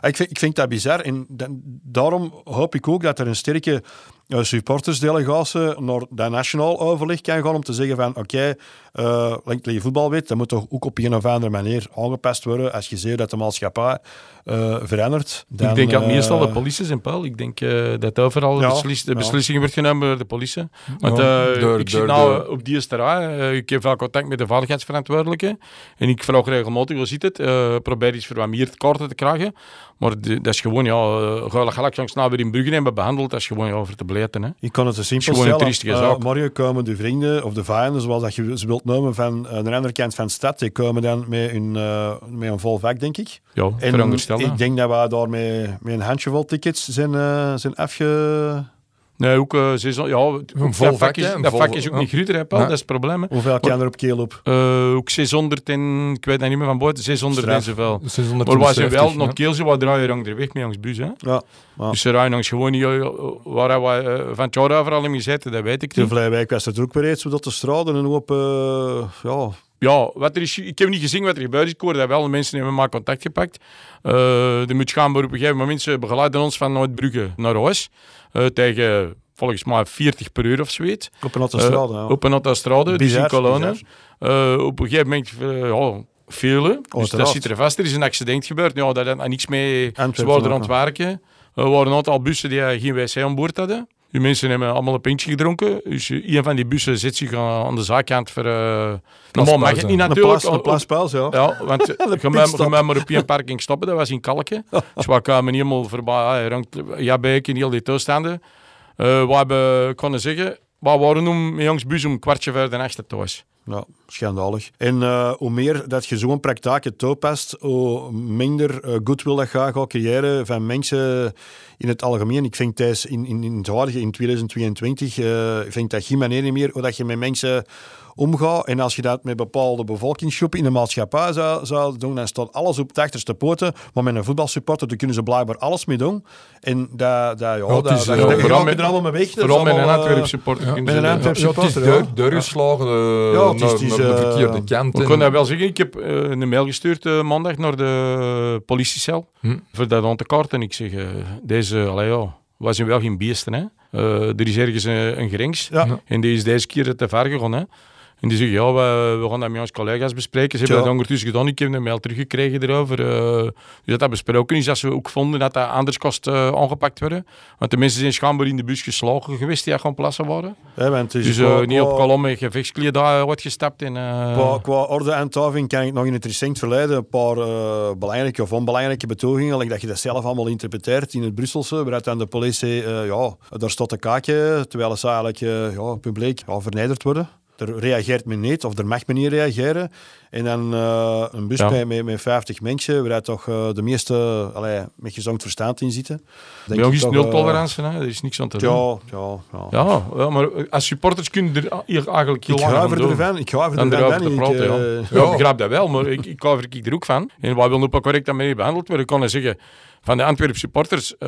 ik, vind, ik vind dat bizar. En dan, daarom hoop ik ook dat er een sterke supportersdelegatie naar dat nationaal overleg kan gaan om te zeggen van oké, okay, uh, je voetbalwet, dat moet toch ook op een of andere manier aangepast worden als je ziet dat de maatschappij uh, verandert. Dan, ik denk dat meestal de politie zijn, Paul. Ik denk dat overal ja, beslis de beslissingen wordt genomen door de politie. Want door, ik zit nou op die straat, ik heb veel contact met de veiligheidsverantwoordelijke en ik vraag regelmatig hoe zit het, probeer iets voor wat meer kaarten te krijgen. Maar dat is gewoon, ja, uh, gelijk langs nou weer in Brugge hebben behandeld, dat is gewoon ja, over te bleten. Hè. Ik kan het zo simpel stellen. Een uh, morgen komen de vrienden of de vijanden, zoals dat je ze wilt noemen, van uh, de andere kant van de stad, die komen dan met een, uh, met een vol vak, denk ik. Ja, en ik denk dat we daar met, met een handjevol tickets zijn, zijn afge Nee, ook uh, seizoen, ja, een vol dat vak, is, dat vak is ook niet groter, hè, Paul, dat is het probleem. Hè. Hoeveel kan er op keel op? Uh, ook 600 en, ik weet dat niet meer van buiten, 600 en zoveel. Maar was je wel nog keel, wat draai je er weg mee langs bus, hè. Ja. ja. Dus er rijden langs gewoon niet, uh, waar we van het jaar overal in gezeten, dat weet ik niet. De Vlijwijk was het ook weer eens, zodat de straten en op, ja... Ja, wat er is, ik heb niet gezien wat er gebeurd is. Ik hoorde dat wel. De mensen hebben mij contact gepakt. Uh, de moet gaan, maar op een gegeven moment ze begeleiden ons van Noordbrugge naar huis. Uh, tegen volgens mij 40 per uur of zoiets. Op een autostrade. Uh, op een autostrade, dus in Cologne. Op een gegeven moment, ja, vele. Dus dat zit er vast. Er is een accident gebeurd. Ja, dat had niks mee. Ze worden aan het werken. Er waren een aantal bussen die geen wc aan boord hadden. Die mensen hebben allemaal een pintje gedronken. Dus een van die bussen zit zich aan de zijkant voor... Uh, normaal mag het niet natuurlijk. Een plaspaus, ja. Ja, want je moet maar op een parking stoppen. Dat was in Kalken. dus we kwamen helemaal voorbij. Rond Jabbeek en heel die toestanden. Uh, we hebben kunnen zeggen, we waren om met jongs bus om kwartje verder de achter thuis. Ja. schandalig. En uh, hoe meer dat je zo'n praktijk toepast, hoe minder uh, goodwill dat je gaat creëren van mensen in het algemeen. Ik vind thuis in, in, in het in 2022, uh, ik vind dat geen manier meer hoe dat je met mensen omgaat. En als je dat met bepaalde bevolkingsgroepen in de maatschappij zou, zou doen, dan staat alles op de achterste poten. Maar met een voetbalsupporter, daar kunnen ze blijkbaar alles mee doen. En dat, dat, ja, ja dat, is, dat, vooral met, er allemaal mee weg. Vooral met een Antwerp supporter. Ja, met een Antwerp supporter, ja. Het is doorgeslagen ja, het is, het is, naar, de verkeerde kant. Ik kon dat wel zeggen. Ik heb uh, een mail gestuurd maandag naar de politiecel. Hm. Voor dat aan te kaarten. Ik zeg, deze, allee, ja, was zijn wel geen beesten, hè. Uh, er is ergens een, een grens. Ja. En die is deze keer te ver gegaan. Hè. En die zeggen, ja, we, we gaan dat met onze collega's bespreken. Ze hebben dat ondertussen gedaan. Ik heb een mail teruggekregen erover. Uh, dus dat dat besproken is. Dat ze ook vonden dat dat anders kost uh, aangepakt werden. Want de mensen zijn schijnbaar in de bus geslagen geweest die gaan plassen worden. Ja, want dus uh, niet op kolom met daar wordt gestapt. En, qua, qua, orde en tafing kan ik nog in het recent verleden een paar belangrijke of onbelangrijke betogingen, dat je dat zelf allemaal interpreteert in het Brusselse, waaruit dan de politie, ja, daar staat een kaakje, terwijl ze eigenlijk ja, publiek ja, vernederd worden er reageert men niet of er mag men niet reageren. En dan uh, een bus ja. met, met 50 mensen, waar toch uh, de meeste allee, met gezond verstand in zitten. Denk Belgisch nul uh, tolerantie, hè? er is niks aan te doen. Ja, ja, ja. ja, maar als supporters kunnen er hier eigenlijk heel ik lang van doen. Ervan, ik ga er praten, ik, ja. ja. ik begrijp dat wel, maar ik, ik hou er ook van. En wij willen op correct mee behandeld worden. Ik kan zeggen, van de Antwerp supporters, uh,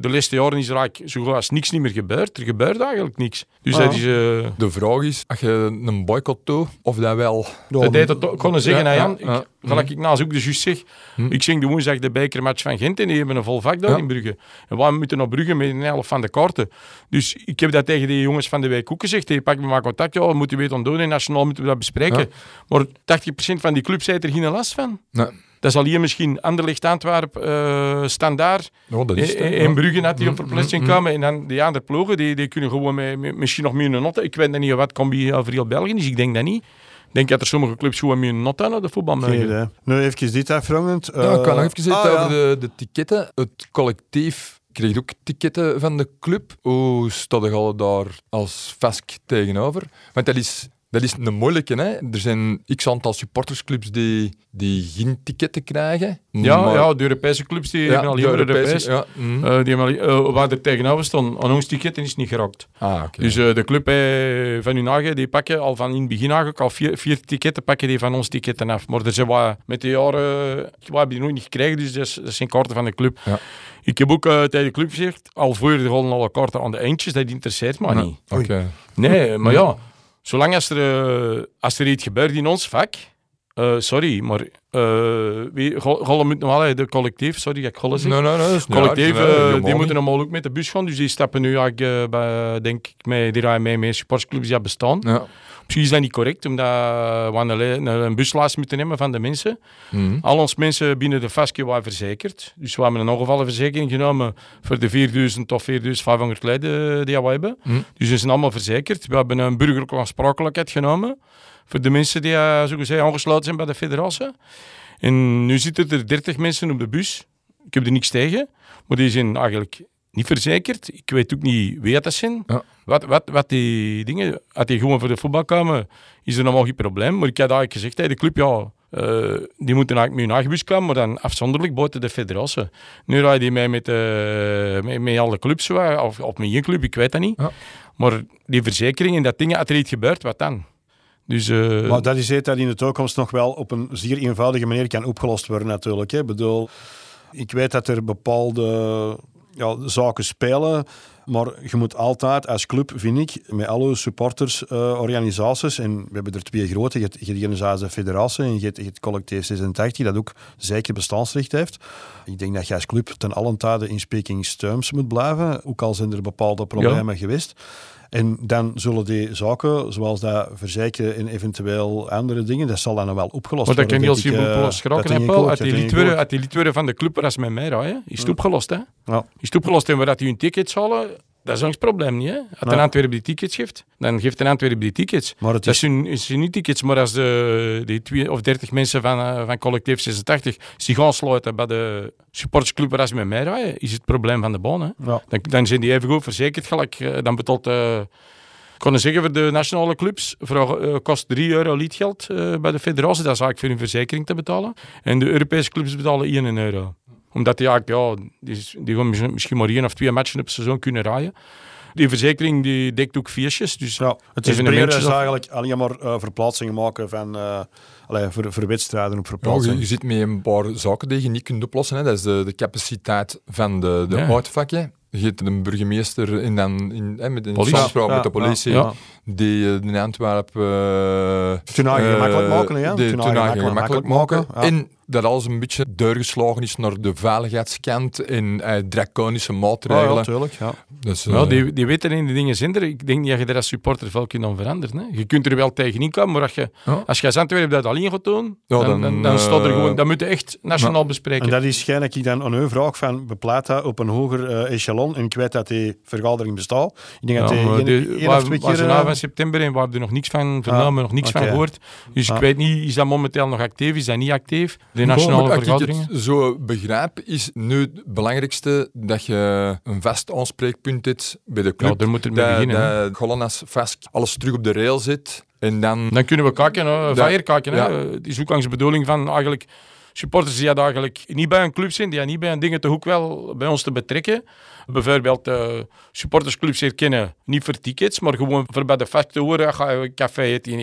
de laatste jaren is er eigenlijk zo goed als niks niet meer gebeurd. Er gebeurt eigenlijk niks. Dus ah. dat is, uh... De vraag is, als je een boycott doet, of dat wel... dat deed het kunnen zeggen, ja, Jan. Ja, ik, gelijk ik naast ook de juist zeg, hm. ik zing de woensdag de bekermatch van Gent en die hebben een vol vak daar in Brugge. En we moeten naar Brugge met een helft van de kaarten. Dus ik heb dat tegen die jongens van de wijk ook gezegd. Hey, pak me maar contact, ja, moeten we weten doen en nationaal moeten we dat bespreken. Maar 80% van die clubs heeft er geen last van. Nee. Dat zal hier misschien Anderlecht, Antwerp, uh, Standaard, oh, dat is in eh, Brugge net die op verplaatsing mm, mm, mm. komen. En dan die andere ploegen, die, die kunnen gewoon met, met, misschien nog meer een notte. Ik weet niet wat combi over heel België is, ik denk dat niet. Ik denk dat er sommige clubs gewoon meer een not aan de voetbal mogen. Nu even dit afvragend. Uh, ja, ik kan nog even zeggen ah, over de, de ticketten. Het collectief kreeg ook ticketten van de club. Hoe staat je daar als Vesk tegenover? Want dat is dat is een moeilijke. Hè? Er zijn x aantal supportersclubs die, die geen ticketten krijgen. Ja, ja, de Europese clubs die ja, hebben al Europees. Ja, mm. uh, die hebben al, uh, waar er tegenover staan, aan ons ticketten is niet gerokt. Ah, okay. Dus uh, de club van Unage, die pakken al van in het begin eigenlijk al vier, vier ticketten pakken die van ons ticketten af. Maar er zijn wat, met de jaren wat hebben die nog niet gekregen, dus dat, is, dat zijn kaarten van de club. Ja. Ik heb ook tegen de club gezegd, al voor de rollen alle kaarten aan de eindjes, dat interesseert me niet. Okay. Nee, maar ja... Zolang als er, als er iets gebeurt in ons vak, uh, sorry, maar uh, wie, Golle moet nog wel, de collectief, sorry, ik Golle zeg. Nee, nee, nee, collectief, uh, die moeten normaal ook met de bus gaan, dus die stappen nu bij, denk ik, met, die rijden mee met sportsclubs die bestaan. Ja. Misschien is dat niet correct, omdat we een, een buslijst moeten nemen van de mensen. Mm. Al ons mensen binnen de Fasque waren verzekerd. Dus we hebben een ongevallenverzekering genomen voor de 4000 of 4500 leden die we hebben. Mm. Dus ze zijn allemaal verzekerd. We hebben een burgerlijke aansprakelijkheid genomen voor de mensen die uh, zo gezegd aangesloten zijn bij de federatie. En nu zitten er 30 mensen op de bus. Ik heb er niks tegen, maar die zijn eigenlijk niet verzekerd. Ik weet ook niet wie dat zijn. Ja. Wat, wat, wat die dingen, als die gewoon voor de voetbal komen, is er normaal geen probleem. Maar ik had eigenlijk gezegd, hey, de club, ja, uh, die moeten eigenlijk met hun eigen bus komen, maar dan afzonderlijk buiten de federatie. Nu rijden die mee met, uh, met, met alle clubs, of, of met één club, ik weet dat niet. Ja. Maar die verzekering en dat dingen, als er iets gebeurt, wat dan? Dus, uh... Maar dat is iets dat in de toekomst nog wel op een zeer eenvoudige manier kan opgelost worden natuurlijk. Ik bedoel, ik weet dat er bepaalde ja, zaken spelen. Maar je moet altijd als club, vind ik, met alle supportersorganisaties, uh, en we hebben er twee grote, je hebt de organisatie Federatie en je hebt het collectief 86, dat ook zeker bestaansrecht heeft. Ik denk dat je als club ten allen tijde in speaking terms moet blijven, ook al zijn er bepaalde problemen geweest. En dan zullen die zaken, zoals dat verzekeren en eventueel andere dingen, dat zal dan wel opgelost worden. Maar dat kan heel simpel opgelost geraken, hè, Paul? Uit die lidwoorden van de club, als met mij rijden, is het opgelost, hè? Ja. Is het opgelost en waar dat die hun tickets halen, dat is ons probleem niet. Hè? Als een Antwerpen die tickets geeft, dan geeft een Antwerpen die tickets. Maar het is... Dat zijn, zijn niet tickets, maar als de, die twee of dertig mensen van, uh, van collectief 86 zich gaan sluiten bij de supportersclub waar ze met mij rijden, is het probleem van de baan. Hè? Ja. Dan, dan zijn die even goed verzekerd gelijk. Uh, dan betaalt uh, kan zeggen voor de nationale clubs, voor, kost 3 euro liedgeld bij de federatie. Dat is eigenlijk voor hun verzekering te betalen. En de Europese clubs betalen 1 euro omdat die, ja, ja, die, die gaan misschien maar één of twee matchen op het seizoen kunnen rijden. Die verzekering die dekt ook feestjes. Dus ja, het is eigenlijk alleen maar uh, verplaatsingen maken van, uh, allee, voor, voor wedstrijden op verplaatsing. Ja, je, zit met een paar zaken die je niet kunt oplossen. Hè. Dat is de, de capaciteit van de, de ja. uitvakken. Je hebt een burgemeester in dan, in, hè, met een samenspraak ja, met de politie ja, die in Antwerpen... Uh, gemakkelijk maken, ja. Gemakkelijk, gemakkelijk maken. En dat alles een beetje doorgeslagen is naar de veiligheidskant en uh, draconische maatregelen. Ja, natuurlijk. Ja. Dus, uh, die, die weten in die dingen zinderen. Ik denk niet dat je dat als supporter veel kunt veranderen. Hè. Je kunt er wel tegenin komen, maar als je, als je als Antwerpen dat alleen gaat doen, dan, dan, dan, dan staat er gewoon... Dat moet je echt nationaal bespreken. En dat is dat ik dan aan u vraag van, bepleit dat op een hoger uh, echelon en ik weet dat die vergadering bestaat. Ik denk dat die, die, of twee keer... van september en waar er nog niks van vernomen, nog niks okay. van gehoord. Dus ik weet niet, is dat momenteel nog actief, is dat niet actief? De nationale vergaderingen? ik het zo begrijp, is nu het belangrijkste dat je een vast aanspreekpunt hebt bij de club. Ja, daar moet het mee beginnen. Dat Golanas vast alles terug op de rail zit. En dan, dan kunnen we kijken, hè. Die is ook langs de bedoeling van eigenlijk supporters die eigenlijk niet bij een club zijn, die niet bij een dingen te hoek wel bij ons te betrekken bijvoorbeeld uh, supportersclubs herkennen, niet voor tickets, maar gewoon voor bij de te horen, ga je café in,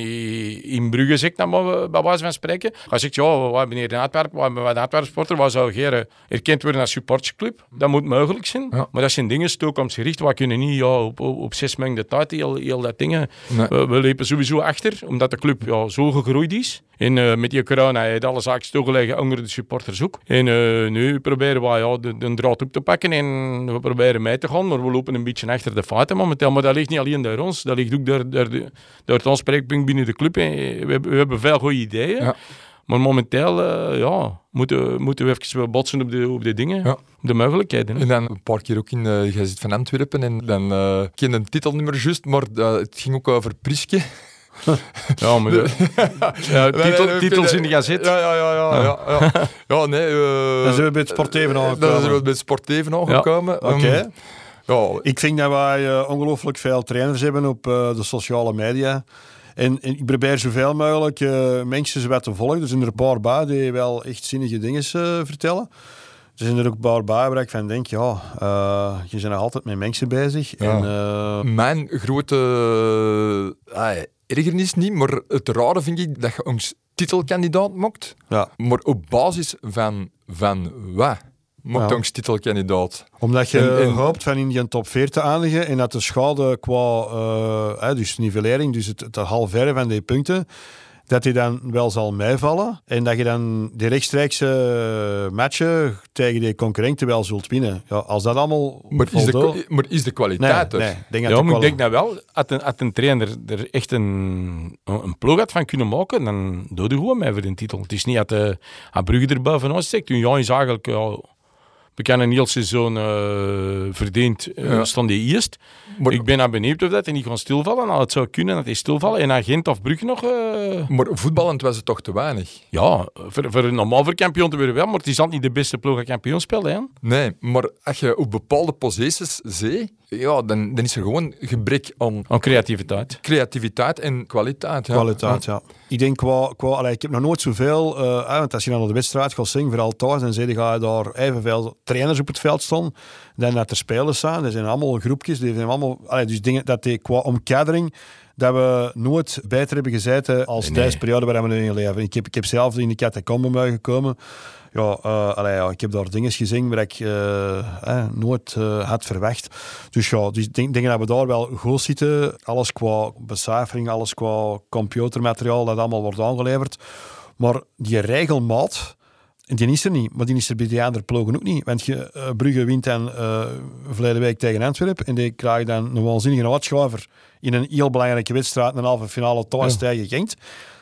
in Brugge, zeg dan maar, bij wijze van spreken. Ga zegt, ja, we hebben hier in Antwerpen, we hebben een Antwerpen supporter, waar zou geen erkend worden als supportersclub? Dat moet mogelijk zijn. Maar dat zijn dingen toekomstgericht, we kunnen niet ja, op, op, zes maanden de tijd heel, heel dat dingen. Nee. We, we lopen sowieso achter, omdat de club ja, zo gegroeid is. En uh, met die corona heeft alle zaken stilgelegd onder de supporters ook. En uh, nu proberen we ja, de, de draad op te pakken en we proberen mee te gaan, maar we lopen een beetje achter de feiten momenteel. Maar dat ligt niet alleen door ons, dat ligt ook door, door, de, door het aanspreekpunt binnen de club. We, we, hebben veel goede ideeën. Ja. Maar momenteel uh, ja, moeten, moeten we even botsen op de, op de dingen, ja. de mogelijkheden. En dan een paar keer ook in, uh, je zit van Antwerpen en dan uh, ik ken een titelnummer juist, maar het ging ook over Priske. Ja, maar de, ja, titel, titels in de gazet. Ja, ja, ja. ja, ja, ja. ja nee. Uh, dan zijn we bij het sporteven aangekomen. Dan zijn we bij het sporteven aangekomen. Ja. Oké. Um, ja. Ik vind dat wij uh, ongelooflijk veel trainers hebben op uh, de sociale media. En, en, ik probeer zoveel mogelijk uh, mensen wat te volgen. Er zijn er een paar bij die wel echt zinnige dingen vertellen. Er zijn er ook een paar bij waar ik van denk, ja, je bent nog altijd met mensen bezig. Ja. En, Mijn grote ergernis niet, maar het rare vind ik dat je ons titelkandidaat mocht. Ja. Maar op basis van, van wat? Mocht ja. ons titelkandidaat. Omdat je en, hoopt van in je top 4 te eindigen en dat de schade qua uh, dus nivellering, dus het, het halveren van die punten, dat hij dan wel zal meevallen. En dat je dan de rechtstreekse matchen tegen die concurrenten wel zult winnen. Ja, als dat allemaal. Maar is, de, maar is de kwaliteit nee, nee, denk ja, ik denk dat wel, als een, als een trainer er echt een, een ploeg had van kunnen maken, dan doe je gewoon mee voor de titel. Het is niet dat de Brugge er bovenaan steekt. Toen Jan is eigenlijk. Ja, we kennen heel seizoen uh, verdiend, uh, ja. stond hij eerst. Maar, ik ben benieuwd of dat hij niet gewoon stilvallen. Nou, het zou kunnen dat hij stilvallen. En agent of Brugge nog... Uh... Maar voetballend was het toch te weinig? Ja, voor, voor een normaal voor kampioen te worden wel, maar het is altijd niet de beste ploeg dat kampioen speelt. Hè? Nee, maar als je op bepaalde posities ziet, ja, dan, dan is er gewoon gebrek aan... Aan creativiteit. Creativiteit en kwaliteit. Ja. Kwaliteit, ja. Ik denk qua... qua allee, ik heb nog nooit zoveel... Uh, want als je dan naar de wedstrijd gaat zien, vooral thuis, dan zie je, ga je daar evenveel trainers op het veld staan dan dat er spelers zijn. Er zijn allemaal groepjes. Die zijn allemaal, allee, dus dingen dat die qua omkadering dat we nooit beter hebben gezeten als nee. deze periode waar we nu in leven. Ik heb, ik heb zelf in de catacomben gekomen. Ja, uh, allee, ja, ik heb daar dingen gezien waar ik uh, eh, nooit uh, had verwacht. Dus ja, dus denk, denk dat we daar wel goed zitten. Alles qua becijfering, alles qua computermateriaal dat allemaal wordt aangeleverd. Maar die regelmaat, die is er niet, maar die is er bij die andere ploegen ook niet. Want je, uh, Brugge wint dan uh, verleden week tegen Antwerpen en die krijgen dan een waanzinnige uitschuiver in een heel belangrijke wedstrijd, een halve finale thuis ja. tegen Gent.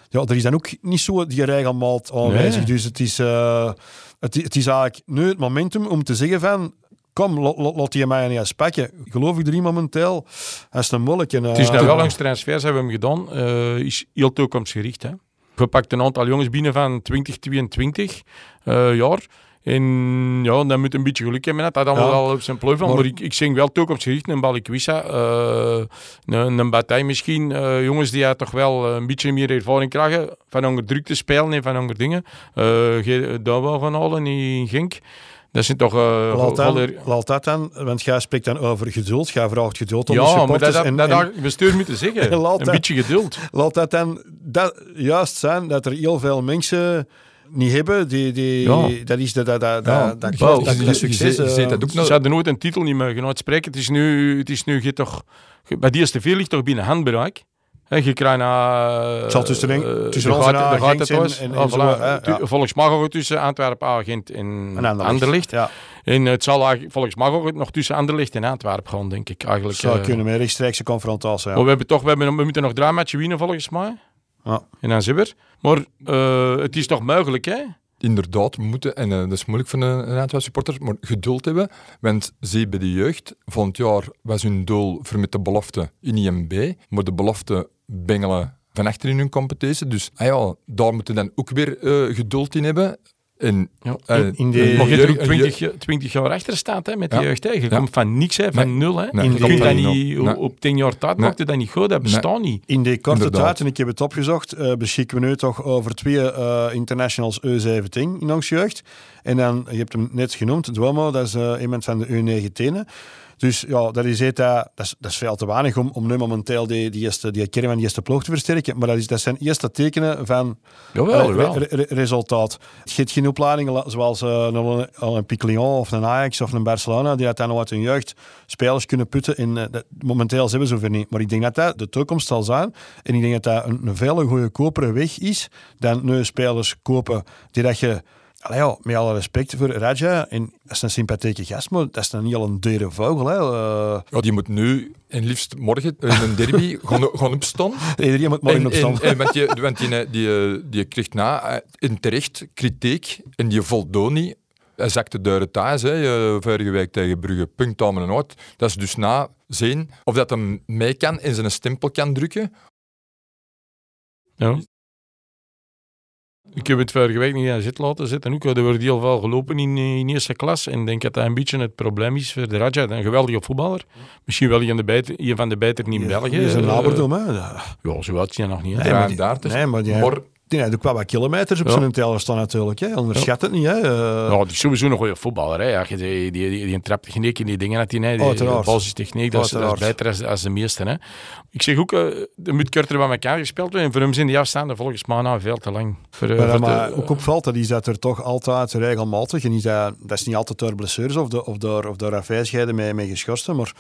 Ja, er is dan ook niet zo die regelmaat aanwezig. Nee. Dus het is, uh, het, het, is eigenlijk nu het momentum om te zeggen van kom, laat die mij niet eens pakken. Geloof ik er momenteel? Hij is een. En, het is nou wel langs transfers hebben we hem gedaan. is heel toekomstgericht. Hè? Gepakt een aantal jongens binnen van 20, 22 uh, jaar. En ja, dan moet een beetje geluk hebben. Dat allemaal wel op zijn plooi van. Maar, ik, ik zing wel toekomstgericht een Balikwisha. Uh, een, een Bataille misschien. Uh, jongens die toch wel een beetje meer ervaring krijgen. Van onder druk te spelen en van onder dingen. Uh, daar wel gaan halen in Genk. Dat zijn toch... Uh, laat, dat, dan, want jij spreekt dan over geduld. Jij vraagt geduld om ja, de supporters. Ja, maar dat, dat, dat bestuur moeten zeggen. een beetje geduld. Laat dat dan dat juist zijn dat er heel veel mensen niet hebben, die, die, dat is dat, dat, dat, ja. dat, dat, dat, dat, dat succes. Je, je, dat ook nog. Ze hadden nooit een titel niet mogen uitspreken. Het is nu, het is nu je toch, bij die eerste veel ligt toch binnen handbereik. He, je krijgt na... Het zal tussen, uh, tussen de ons en Agent en, en, en, en, voilà, ja. Volgens mij ook tussen Antwerpen, Agent en, en Anderlicht. Ja. En het zal volgens mij ook nog tussen Anderlicht en Antwerpen gaan, denk ik. Eigenlijk, zou uh, kunnen met rechtstreekse confrontatie. Ja. Maar we, hebben toch, we, hebben, we moeten nog drie matchen winnen, volgens mij. Ja. En dan zijn we Maar uh, het is toch mogelijk, hè? Inderdaad, we moeten, en uh, dat is moeilijk voor een, een aantal supporters, maar geduld hebben. Want zie bij de jeugd, volgend jaar was hun doel voor met de belofte in IMB, maar de belofte bengelen van achter in hun competitie. Dus ah ja, daar moeten we dan ook weer uh, geduld in hebben. En, ja, uh, in de, maar je er 20, 20 jaar achter staat hè, met de jeugd. Hè. Je ja. komt van niks, hè, van nee. nul. Hè. Nee, je kunt dat niet, nee. op 10 jaar tijd nee. dat niet goed, dat bestaat niet. In die korte Inderdaad. tijd, en ik heb het opgezocht, uh, beschikken we nu toch over twee uh, internationals U17 in ons jeugd. En dan, je hebt hem net genoemd, Duomo, dat is uh, iemand van de U19. Dus ja, dat is, het, dat, is, dat is veel te weinig om, om nu momenteel die, die, eerste, die kern van die eerste ploeg te versterken. Maar dat, is, dat zijn eerste tekenen van Jawel, re, re, resultaat. Je hebt geen opleidingen zoals uh, een Olympique Lyon of een Ajax of een Barcelona, die dan uit hun jeugd spelers kunnen putten. In, uh, dat, momenteel hebben ze zover niet. Maar ik denk dat dat de toekomst zal zijn. En ik denk dat dat een, een veel goedkopere weg is dan nu spelers kopen die dat je Allee, ja, met alle respect voor Raja, en dat is een sympathieke gast, maar dat is dan niet al een dure vogel. Hè. Uh... Ja, die moet nu en liefst morgen in een derby gaan, gaan opstaan. Iedereen moet morgen opstaan. En, want die, want die, die, die krijgt na in terecht kritiek en die voldoet niet. Hij zakte de thuis, hè, vorige week tegen Brugge, punt aan en uit. Dat is dus na zien of dat hem mee kan en zijn stempel kan drukken. Ja. Ik heb het vorige week niet aan zit laten zitten. Ook, er wordt heel veel gelopen in, in eerste klas. En ik denk dat dat een beetje het probleem is voor de Raja. Een geweldige voetballer. Misschien wel een, de beter, een van de beter niet in België. Is een laberdom, hè? Ja, zo had je nog niet. Nee, maar, daar, nee, maar die, die heeft ook wel wat kilometers op zijn teller staan natuurlijk. Hè. Onderschat het niet. Hè. Uh... Ja, die is sowieso nog goede voetballer. Hè. Die, die, die, die, die traptechniek en die dingen dat hij nee, die basistechniek, dat, dat is beter als, als de meeste. Hè. Ik zeg ook, uh, er moet korter bij elkaar gespeeld worden. En voor hem zijn die afstanden volgens mij nou veel te lang. Voor, uh, maar, voor maar ook opvalt, dat is dat er toch altijd regelmatig, en is dat, dat is niet altijd door blessures of, de, of door, of door afwijzigheden mee, mee geschorsten, maar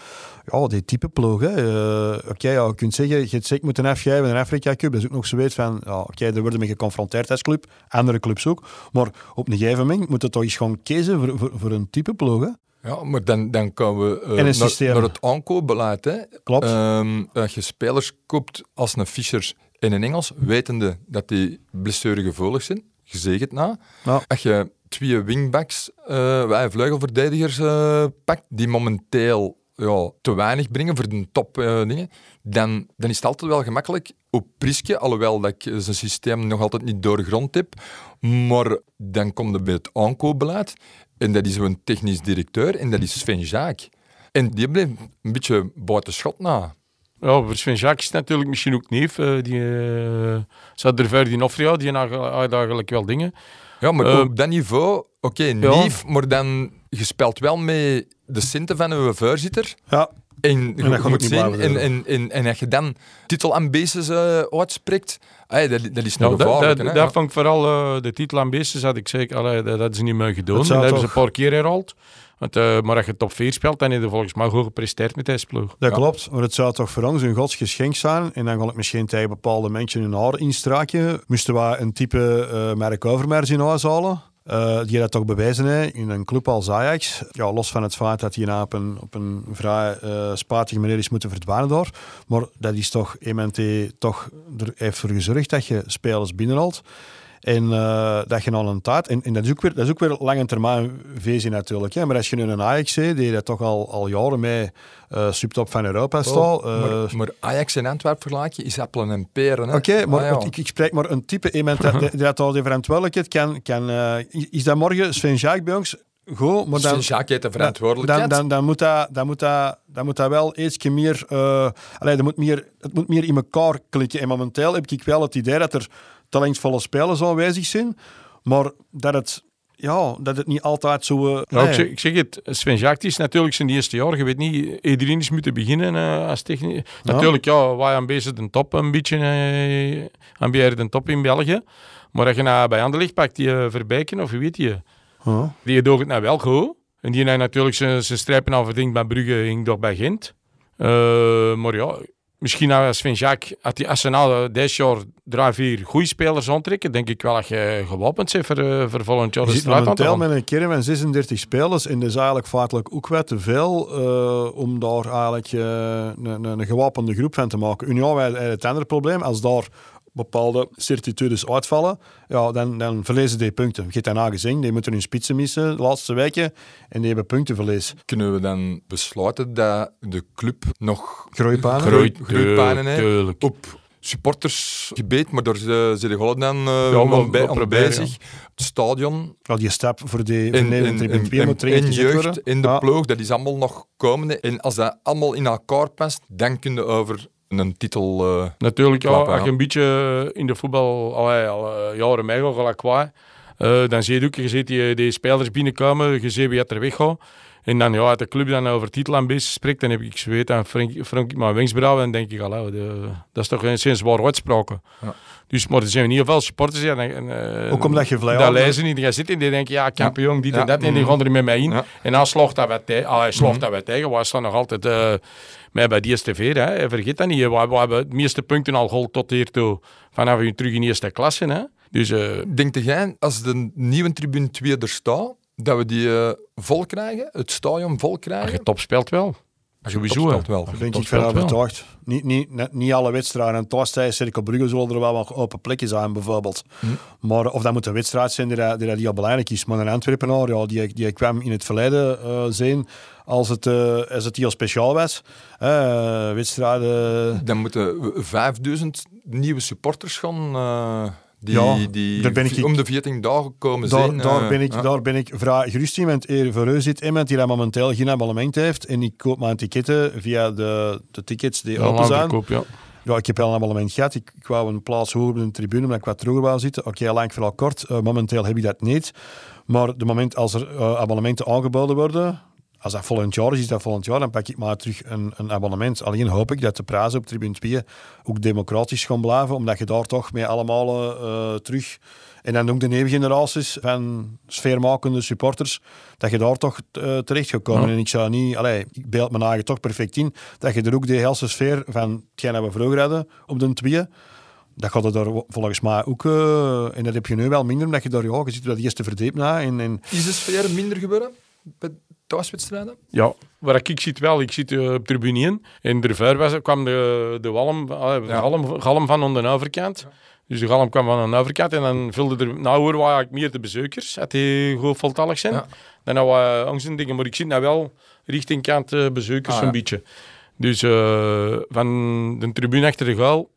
ja, die type ploeg. Uh, oké, okay, ja, je kunt zeggen, je hebt zeker moeten afgeven in de Afrika Cup. Dat is ook nog zo weet van, ja, oké, okay, er worden mee geconfronteerd als club, andere clubs ook. Maar op een gegeven moment moet je toch eens gewoon kiezen voor, voor, voor een type ploeg. Hè? Ja, maar dan, dan komen we uh, naar, naar, het aankoopbeleid. Hè. Klopt. Um, als je spelers koopt als een Fischer in een Engels, wetende dat die blessuregevoelig zijn, het na. Ja. Als je twee wingbacks, uh, wij vleugelverdedigers uh, pakt, die momenteel ja, te weinig brengen voor de top uh, dingen, dan, dan is het altijd wel gemakkelijk op Priske, alhoewel dat ik zijn systeem nog altijd niet doorgrond heb. Maar dan komt het bij het aankoopbeleid en dat is zo'n technisch directeur en dat is Sven Jaak. En die bleef een beetje buiten schot na. Ja, Sven Jaak is natuurlijk misschien ook neef. Uh, die uh, zat er verder in Offria, die had eigenlijk wel dingen. Ja, maar uh, op dat niveau, oké, okay, ja. maar dan je speelt wel mee de centen van uw voorzitter. Ja. En, en dat moet zien, en, en, en, en als je dan titelambities uh, uitspreekt, ay, dat, dat is nou gevaarlijk. Dat, dat vond ik vooral uh, de titelambities, had ik zeker, allee, dat, dat is niet meer gedaan. Dat, dat hebben ze een paar keer herhaald. Want, uh, maar als je top 4 speelt, dan heb je volgens mij goed gepresteerd met deze ploeg. Dat ja. klopt, maar het zou toch voor ons een godsgeschenk zijn. En dan ga ik misschien tegen bepaalde mensen hun haar instraken. Moesten we een type uh, Merk Overmars in huis halen? Uh, die dat toch bewijzen hè, in een club als Ajax. Ja, los van het feit dat hij nou op een, op een vrij uh, spatige manier is moeten verdwijnen door. Maar dat is toch iemand die toch er heeft voor gezorgd dat je spelers binnenhaalt. En dat je al een tijd, en, en, dat, is ook weer, dat is ook weer lange termijn visie natuurlijk. Hè. Maar als je nu een Ajax ziet, die dat toch al, al jaren mee uh, subtop van Europa staat. maar, maar, Ajax en Antwerpen vergelijken is appelen en peren. Oké, maar ah, ik, ik, spreek maar een type iemand dat, die, dat al die verantwoordelijkheid kan... kan is dat morgen Sven Jaak bij ons Goed, maar dan... Jacques heeft de verantwoordelijkheid. Dan, dan, dan, moet dat, dan, moet dat, dan moet dat wel iets meer... Uh, allee, moet meer... Het moet meer in elkaar klikken. En momenteel heb ik wel het idee dat er talentvolle spelers aanwezig zijn, maar dat het... Ja, dat het niet altijd zo... Uh, nou, ik, zeg, ik, zeg, het, Sven Jacques is natuurlijk zijn eerste jaar. Je weet niet, iedereen is moeten beginnen uh, als technisch. Natuurlijk, ja, wij aan bezig de top een beetje, uh, de top in België. Maar als je naar bij Anderlecht pakt, die uh, Verbijken, of wie weet je... Oh. Die doet het nou wel goed. En die heeft natuurlijk zijn, zijn strijpen al verdiend bij Brugge, hing toch bij Gent. Uh, maar ja, misschien als Sven Jacques, had die Arsenal deze jaar drie, vier goede spelers aantrekken, denk ik wel dat je gewapend bent voor, uh, voor volgend jaar de strijd aan te met een kern van 36 spelers en dat is eigenlijk feitelijk ook wat te veel uh, om daar eigenlijk uh, een, een, gewapende groep van te maken. Union heeft het andere probleem, als daar bepaalde certitudes uitvallen, ja, dan, dan verlezen die punten. Je hebt daarna gezien, die moeten hun spitsen missen de laatste weken en die hebben puntenverlies. Kunnen we dan besluiten dat de club nog groeipanen, groei, groeipanen heeft op supportersgebied, maar daar zit de gewoon dan uh, ja, wel bij, bezig. Het stadion. Ja, die stap voor de in, in, jeugd, in de ploeg, dat is allemaal nog komende. En als dat allemaal in elkaar past, dan kun je over een titel. Uh, Natuurlijk, ja, als je een beetje in de voetbal allee, al uh, jaren meegaat, gelijk qua, uh, dan zie je ook, je ziet die, die spelers binnenkomen, je ziet wie er weggaat. En dan, ja, uit de club dan over titel aan bezig spreekt, dan heb ik zweet aan Frank, Frank mijn wenkbrauwen en denk ik, allee, de, dat is toch sinds waar uitspraken. Ja. Dus, maar zijn in ieder geval supporters ja, en, uh, Ook omdat je vlei Dat lezen niet, die zitten en die denken, ja, kampioen, dit en dat, en die gaan er met mij in. En dan dat wat tegen, hij slocht mm dat wat tegen, was dan nog altijd... Uh, maar bij DSTV, hè, vergeet dat niet. We, we hebben de meeste punten al gehaald tot hiertoe vanaf je terug in eerste klasse. Hè. Dus, uh... Denk jij, als de nieuwe tribune 2 er staat, dat we die uh, vol krijgen, het stadion vol krijgen? je top speelt wel. Sowieso. Speelt wel. Daar ben ik van overtuigd. Niet, niet, niet alle wedstrijden. En thuis zei Cirkel Brugge zullen er wel wat open plekken zijn, bijvoorbeeld. Hm. Maar of dat moet een wedstrijd zijn die, die, die al belangrijk is. Maar een Antwerpenaar, ja, die, die kwam in het verleden uh, zijn als het, uh, als het heel speciaal was. Uh, wedstrijden... Dan moeten 5000 nieuwe supporters gaan die, ja, die daar ben ik, om de 14 dagen komen daar, zijn. Daar, uh, ben ik, ja. daar ben ik vrij gerust in, want voor u zit iemand die momenteel geen abonnement heeft en ik koop mijn ticketten via de, de tickets die ja, open zijn. Koop, ja. Ja, ik heb wel een abonnement gehad. Ik, ik wou een plaats hoger op de tribune, omdat ik wat terug wou zitten. Oké, okay, lang vooral kort. Uh, momenteel heb ik dat niet. Maar de moment als er uh, abonnementen aangeboden worden, als dat volgend jaar is, is dat volgend jaar, dan pak ik maar terug een, een abonnement. Alleen hoop ik dat de prijzen op Tribune 2 ook democratisch gaan blijven, omdat je daar toch mee allemaal uh, terug... En dan ook de nieuwe generaties van sfeermakende supporters, dat je daar toch uh, terecht gaat komen. Ja. En ik zou niet... Allee, ik beeld mijn eigen toch perfect in, dat je er ook de hele sfeer van hetgeen dat we vroeger hadden op de twee dat gaat er volgens mij ook, uh, en dat heb je nu wel minder, omdat je daar, ja, je zit dat eerste verdiep na. En, en... Is de sfeer minder geworden? Thuiswedstrijden? Ja, waar ik zit wel. Ik zit uh, op tribune 1. En er was, kwam de, de walm, uh, ja. galm, galm van aan de overkant. Ja. Dus de galm kwam van de overkant en dan vulde er... Nou hoor, eigenlijk meer de bezoekers, dat die goed voltallig zijn. Ja. Dan hadden we angst en dingen. Maar ik zit nou wel richting kant uh, bezoekers ah, een beetje. Dus van de tribune achter de goal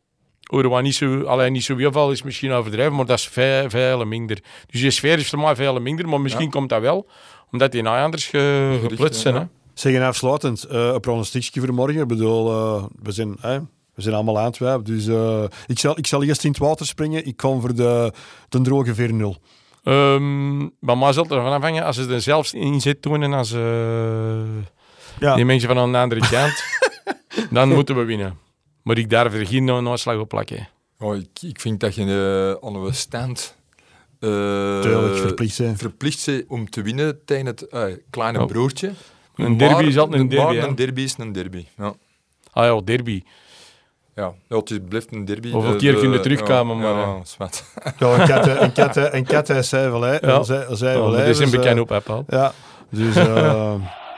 horen we niet zo, alleen niet zo heel veel is misschien overdrijven, maar dat is veel, veel minder. Dus die sfeer is voor mij veel minder, maar misschien komt dat wel omdat die anders ge, geplutst zijn. Hè? Zeggen afsluitend, uh, een pronostiekje voor morgen. Ik bedoel, uh, we, zijn, uh, we zijn allemaal aan het wijf. Dus ik, zal, ik zal eerst in het water springen. Ik kom voor de, de droge 4-0. Um, maar maar zal ervan afhangen als ze er zelfs in zit doen en als ja. die mensen van aan de andere kant, dan moeten we winnen. Maar ik daar geen noodslag op plakken. Oh, ik, ik vind dat je uh, een stand uh, Tuurlijk, verplicht zijn. Verplicht zijn om te winnen tegen het uh, kleine oh. broertje. Een derby is altijd een derby. Een derby is een derby. Ja. Ah ja, derby. Ja, ja het blijft een derby. Hoeveel keer kun je terugkomen, ja, maar... Ja, zwart. ja, een kat, een kat, een kat is zij wel, hè. Ja. Zij, zij wel, ja, dat is een bekend op, hè, Ja, dus... Uh,